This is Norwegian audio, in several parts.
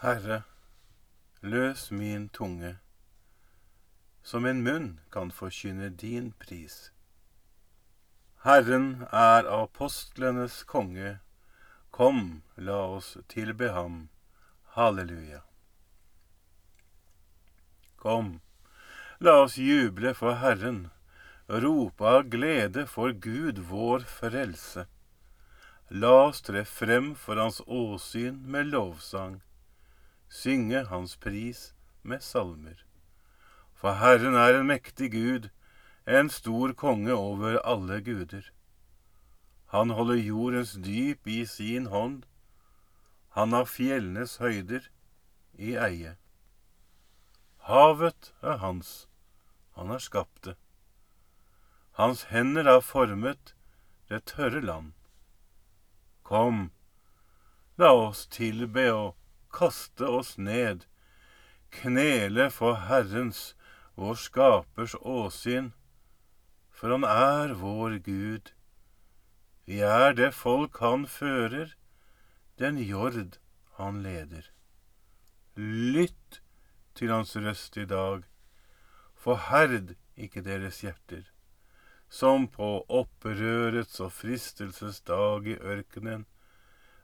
Herre, løs min tunge, som min munn kan forkynne din pris. Herren er apostlenes konge, kom, la oss tilbe ham. Halleluja. Kom, la oss juble for Herren, rope av glede for Gud vår frelse. La oss tre frem for Hans åsyn med lovsang, synge Hans pris med salmer. For Herren er en mektig Gud, en stor konge over alle guder. Han holder jordens dyp i sin hånd, han har fjellenes høyder i eie. Havet er hans, han har skapt det. Hans hender har formet det tørre land. Kom, la oss tilbe og kaste oss ned, knele for Herrens, vår Skapers åsyn, for han er vår Gud. Vi er det folk han fører, den jord han leder. Lytt til hans røst i dag. Forherd ikke deres hjerter, som på opprørets og fristelses dag i ørkenen,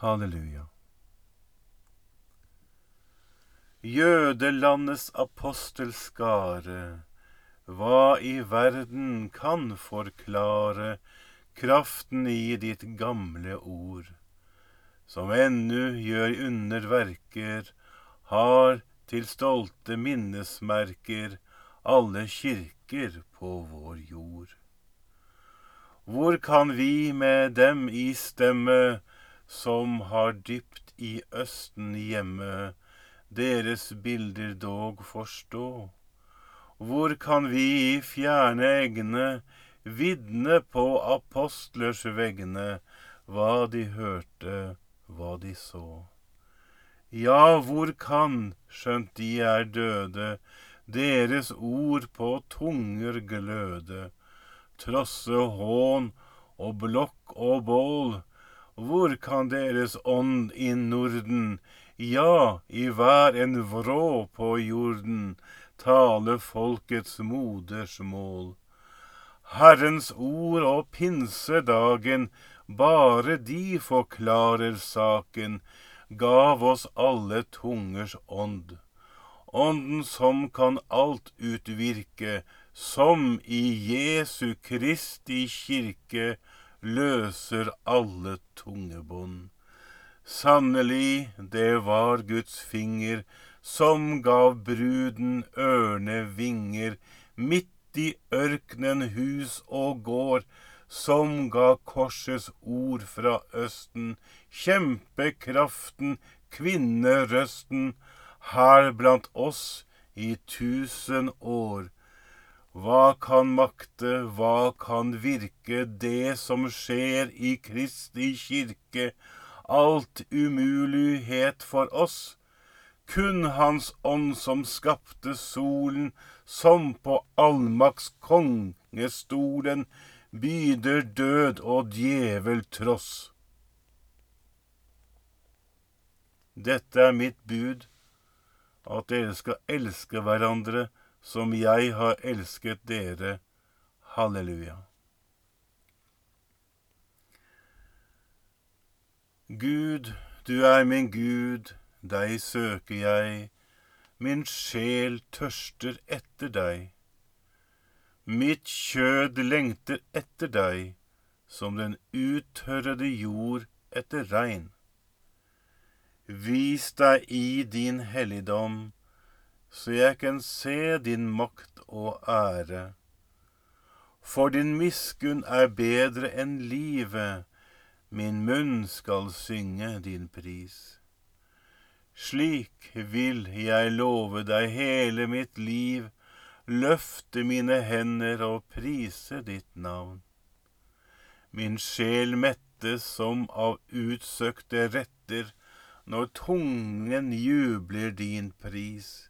Halleluja. Jødelandets apostelskare, hva i verden kan forklare kraften i ditt gamle ord, som ennu gjør underverker har til stolte minnesmerker alle kirker på vår jord. Hvor kan vi med dem i stemme, som har dypt i Østen hjemme, deres bilder dog forstå? Hvor kan vi i fjerne egne vitne på apostlers vegne hva de hørte, hva de så? Ja, hvor kan, skjønt de er døde, deres ord på tunger gløde, trosse hån og blokk og bål, hvor kan deres ånd i Norden, ja, i hver en vrå på jorden, tale folkets modersmål? Herrens ord og pinsedagen, bare de forklarer saken, gav oss alle tungers ånd. Ånden som kan alt utvirke, som i Jesu Kristi kirke løser alle tungebånd. Sannelig, det var Guds finger som gav bruden ørne vinger, midt i ørkenen hus og gård, som ga korsets ord fra Østen, kjempekraften, kvinnerøsten, her blant oss i tusen år. Hva kan makte, hva kan virke, det som skjer i Kristi kirke, alt umulighet for oss? Kun Hans ånd som skapte solen, som på allmakts kongestolen byder død og djevel tross. Dette er mitt bud, at dere skal elske hverandre som jeg har elsket dere. Halleluja. Gud, du er min Gud, deg søker jeg, min sjel tørster etter deg. Mitt kjød lengter etter deg, som den uttørrede jord etter regn. Vis deg i din helligdom, så jeg kan se din makt og ære. For din miskunn er bedre enn livet, min munn skal synge din pris. Slik vil jeg love deg hele mitt liv, løfte mine hender og prise ditt navn. Min sjel mettes som av utsøkte retter, når tungen jubler din pris.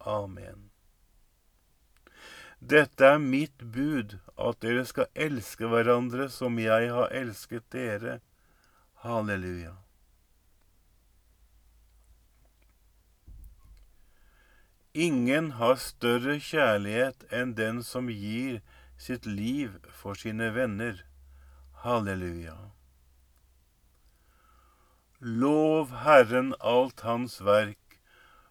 Amen. Dette er mitt bud, at dere skal elske hverandre som jeg har elsket dere. Halleluja. Ingen har større kjærlighet enn den som gir sitt liv for sine venner. Halleluja. Lov Herren alt Hans verk,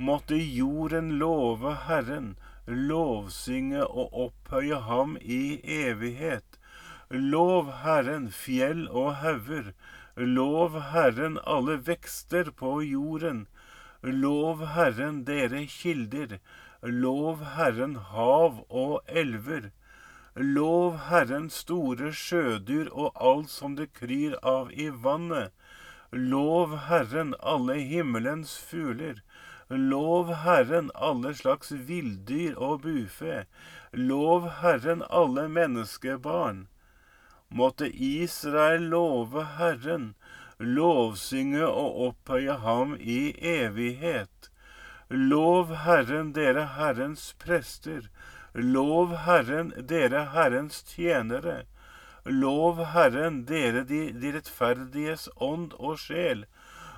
måtte jorden love Herren, lovsynge og opphøye ham i evighet. Lov Herren fjell og hauger, lov Herren alle vekster på jorden. Lov Herren dere kilder, lov Herren hav og elver. Lov Herren store sjødyr og alt som det kryr av i vannet. Lov Herren alle himmelens fugler. Lov Herren alle slags villdyr og bufe. Lov Herren alle menneskebarn. Måtte Israel love Herren, lovsynge og opphøye ham i evighet. Lov Herren dere Herrens prester. Lov Herren dere Herrens tjenere. Lov Herren dere de, de rettferdiges ånd og sjel.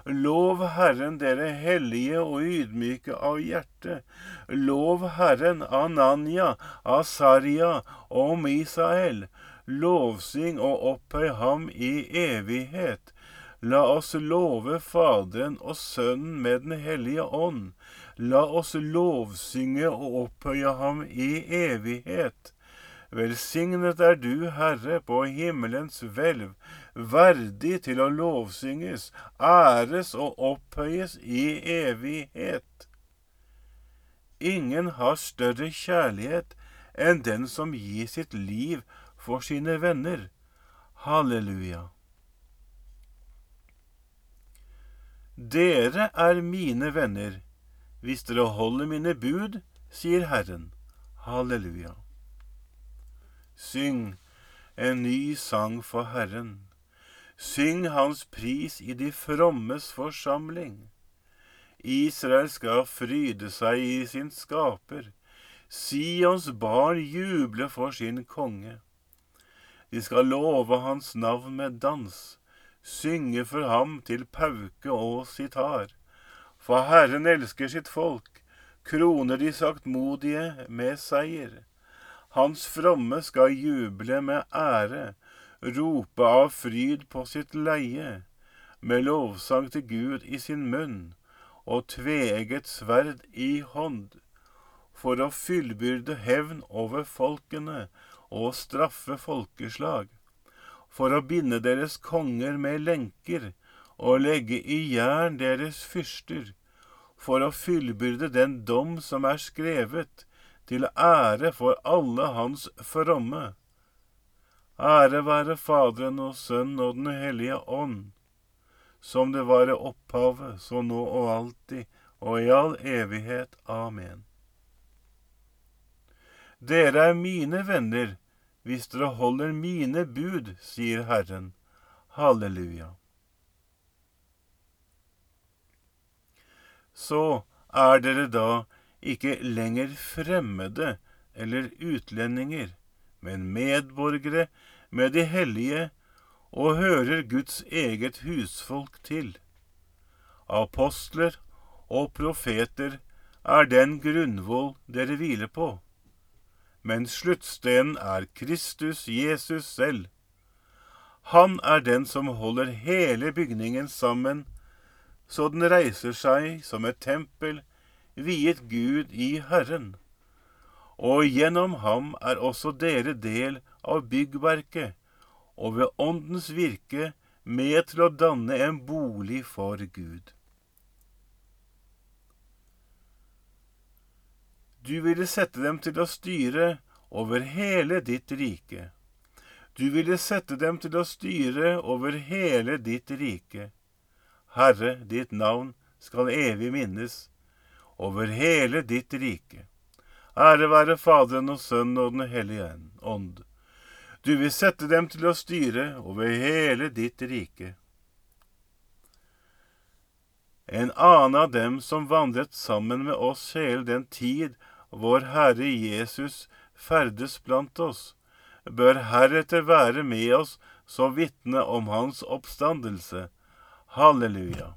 Lov Herren dere hellige og ydmyke av hjerte. Lov Herren Ananya, Asaria og Misael. Lovsyng og opphøy ham i evighet. La oss love Faderen og Sønnen med Den hellige ånd. La oss lovsynge og opphøye ham i evighet. Velsignet er du, Herre, på himmelens hvelv, verdig til å lovsynges, æres og opphøyes i evighet. Ingen har større kjærlighet enn den som gir sitt liv for sine venner. Halleluja. Dere er mine venner hvis dere holder mine bud, sier Herren. Halleluja. Syng en ny sang for Herren. Syng hans pris i de frommes forsamling. Israel skal fryde seg i sin skaper. Sions barn juble for sin konge. De skal love hans navn med dans, synge for ham til pauke og sitar. For Herren elsker sitt folk, kroner de saktmodige med seier. Hans fromme skal juble med ære, rope av fryd på sitt leie, med lovsang til Gud i sin munn og tveegget sverd i hånd, for å fyllbyrde hevn over folkene og straffe folkeslag, for å binde deres konger med lenker og legge i jern deres fyrster, for å fyllbyrde den dom som er skrevet, til ære for alle hans fromme. Ære være Faderen og Sønnen og Den hellige ånd, som det var i opphavet, så nå og alltid, og i all evighet. Amen. Dere er mine venner hvis dere holder mine bud, sier Herren. Halleluja. Så er dere da ikke lenger fremmede eller utlendinger, men medborgere med de hellige og hører Guds eget husfolk til. Apostler og profeter er den grunnvoll dere hviler på, men sluttstenen er Kristus Jesus selv. Han er den som holder hele bygningen sammen, så den reiser seg som et tempel viet Gud i Herren. Og gjennom ham er også dere del av byggverket, og ved Åndens virke med til å danne en bolig for Gud. Du ville sette dem til å styre over hele ditt rike. Du ville sette dem til å styre over hele ditt rike. Herre, ditt navn skal evig minnes, over hele ditt rike. Ære være Faderen og Sønnen og Den hellige ånd du vil sette dem til å styre over hele ditt rike. En annen av dem som vandret sammen med oss hele den tid vår Herre Jesus ferdes blant oss, bør heretter være med oss som vitne om Hans oppstandelse. Halleluja.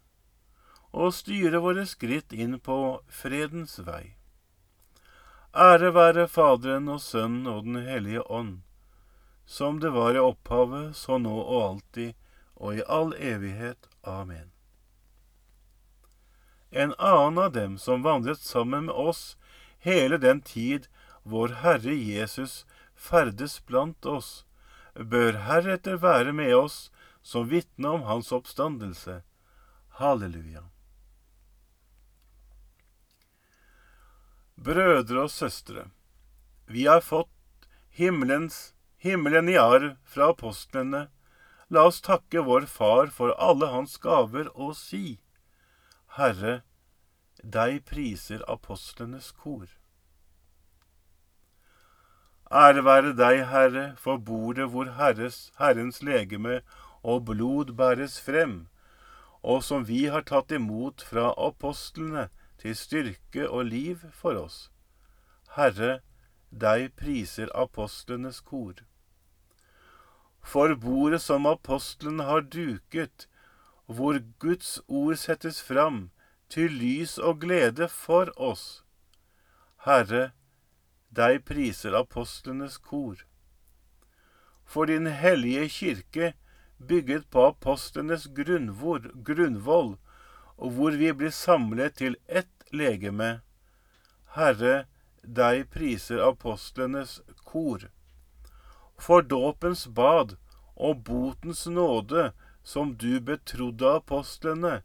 og styre våre skritt inn på fredens vei. Ære være Faderen og Sønnen og Den hellige ånd som det var i opphavet, så nå og alltid, og i all evighet. Amen. En annen av dem som vandret sammen med oss hele den tid vår Herre Jesus ferdes blant oss, bør heretter være med oss som vitne om Hans oppstandelse. Halleluja. Brødre og søstre, vi har fått himmelens himmelen i arv fra apostlene, la oss takke vår Far for alle hans gaver og si, Herre, deg priser apostlenes kor. Ære være deg, Herre, for bordet hvor Herres, Herrens legeme og blod bæres frem, og som vi har tatt imot fra apostlene til styrke og liv for oss. Herre, deg priser apostlenes kor. For bordet som apostlene har duket, hvor Guds ord settes fram, til lys og glede for oss. Herre, deg priser apostlenes kor. For din hellige kirke, bygget på apostlenes grunnvoll, og hvor vi blir samlet til ett legeme. Herre, deg priser apostlenes kor. For dåpens bad og botens nåde som du betrodde apostlene,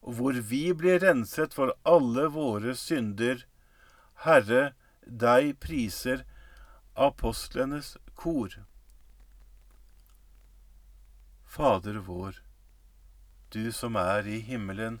hvor vi blir renset for alle våre synder. Herre, deg priser apostlenes kor. Fader vår, du som er i himmelen.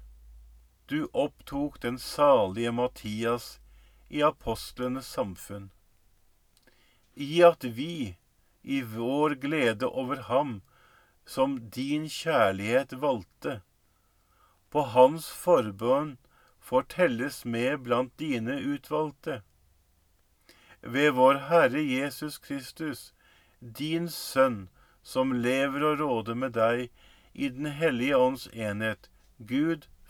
du opptok den salige Mattias i apostlenes samfunn. I at vi, i vår glede over ham, som din kjærlighet valgte, på hans forbønn fortelles med blant dine utvalgte. Ved vår Herre Jesus Kristus, din Sønn, som lever og råder med deg i Den hellige ånds enhet, Gud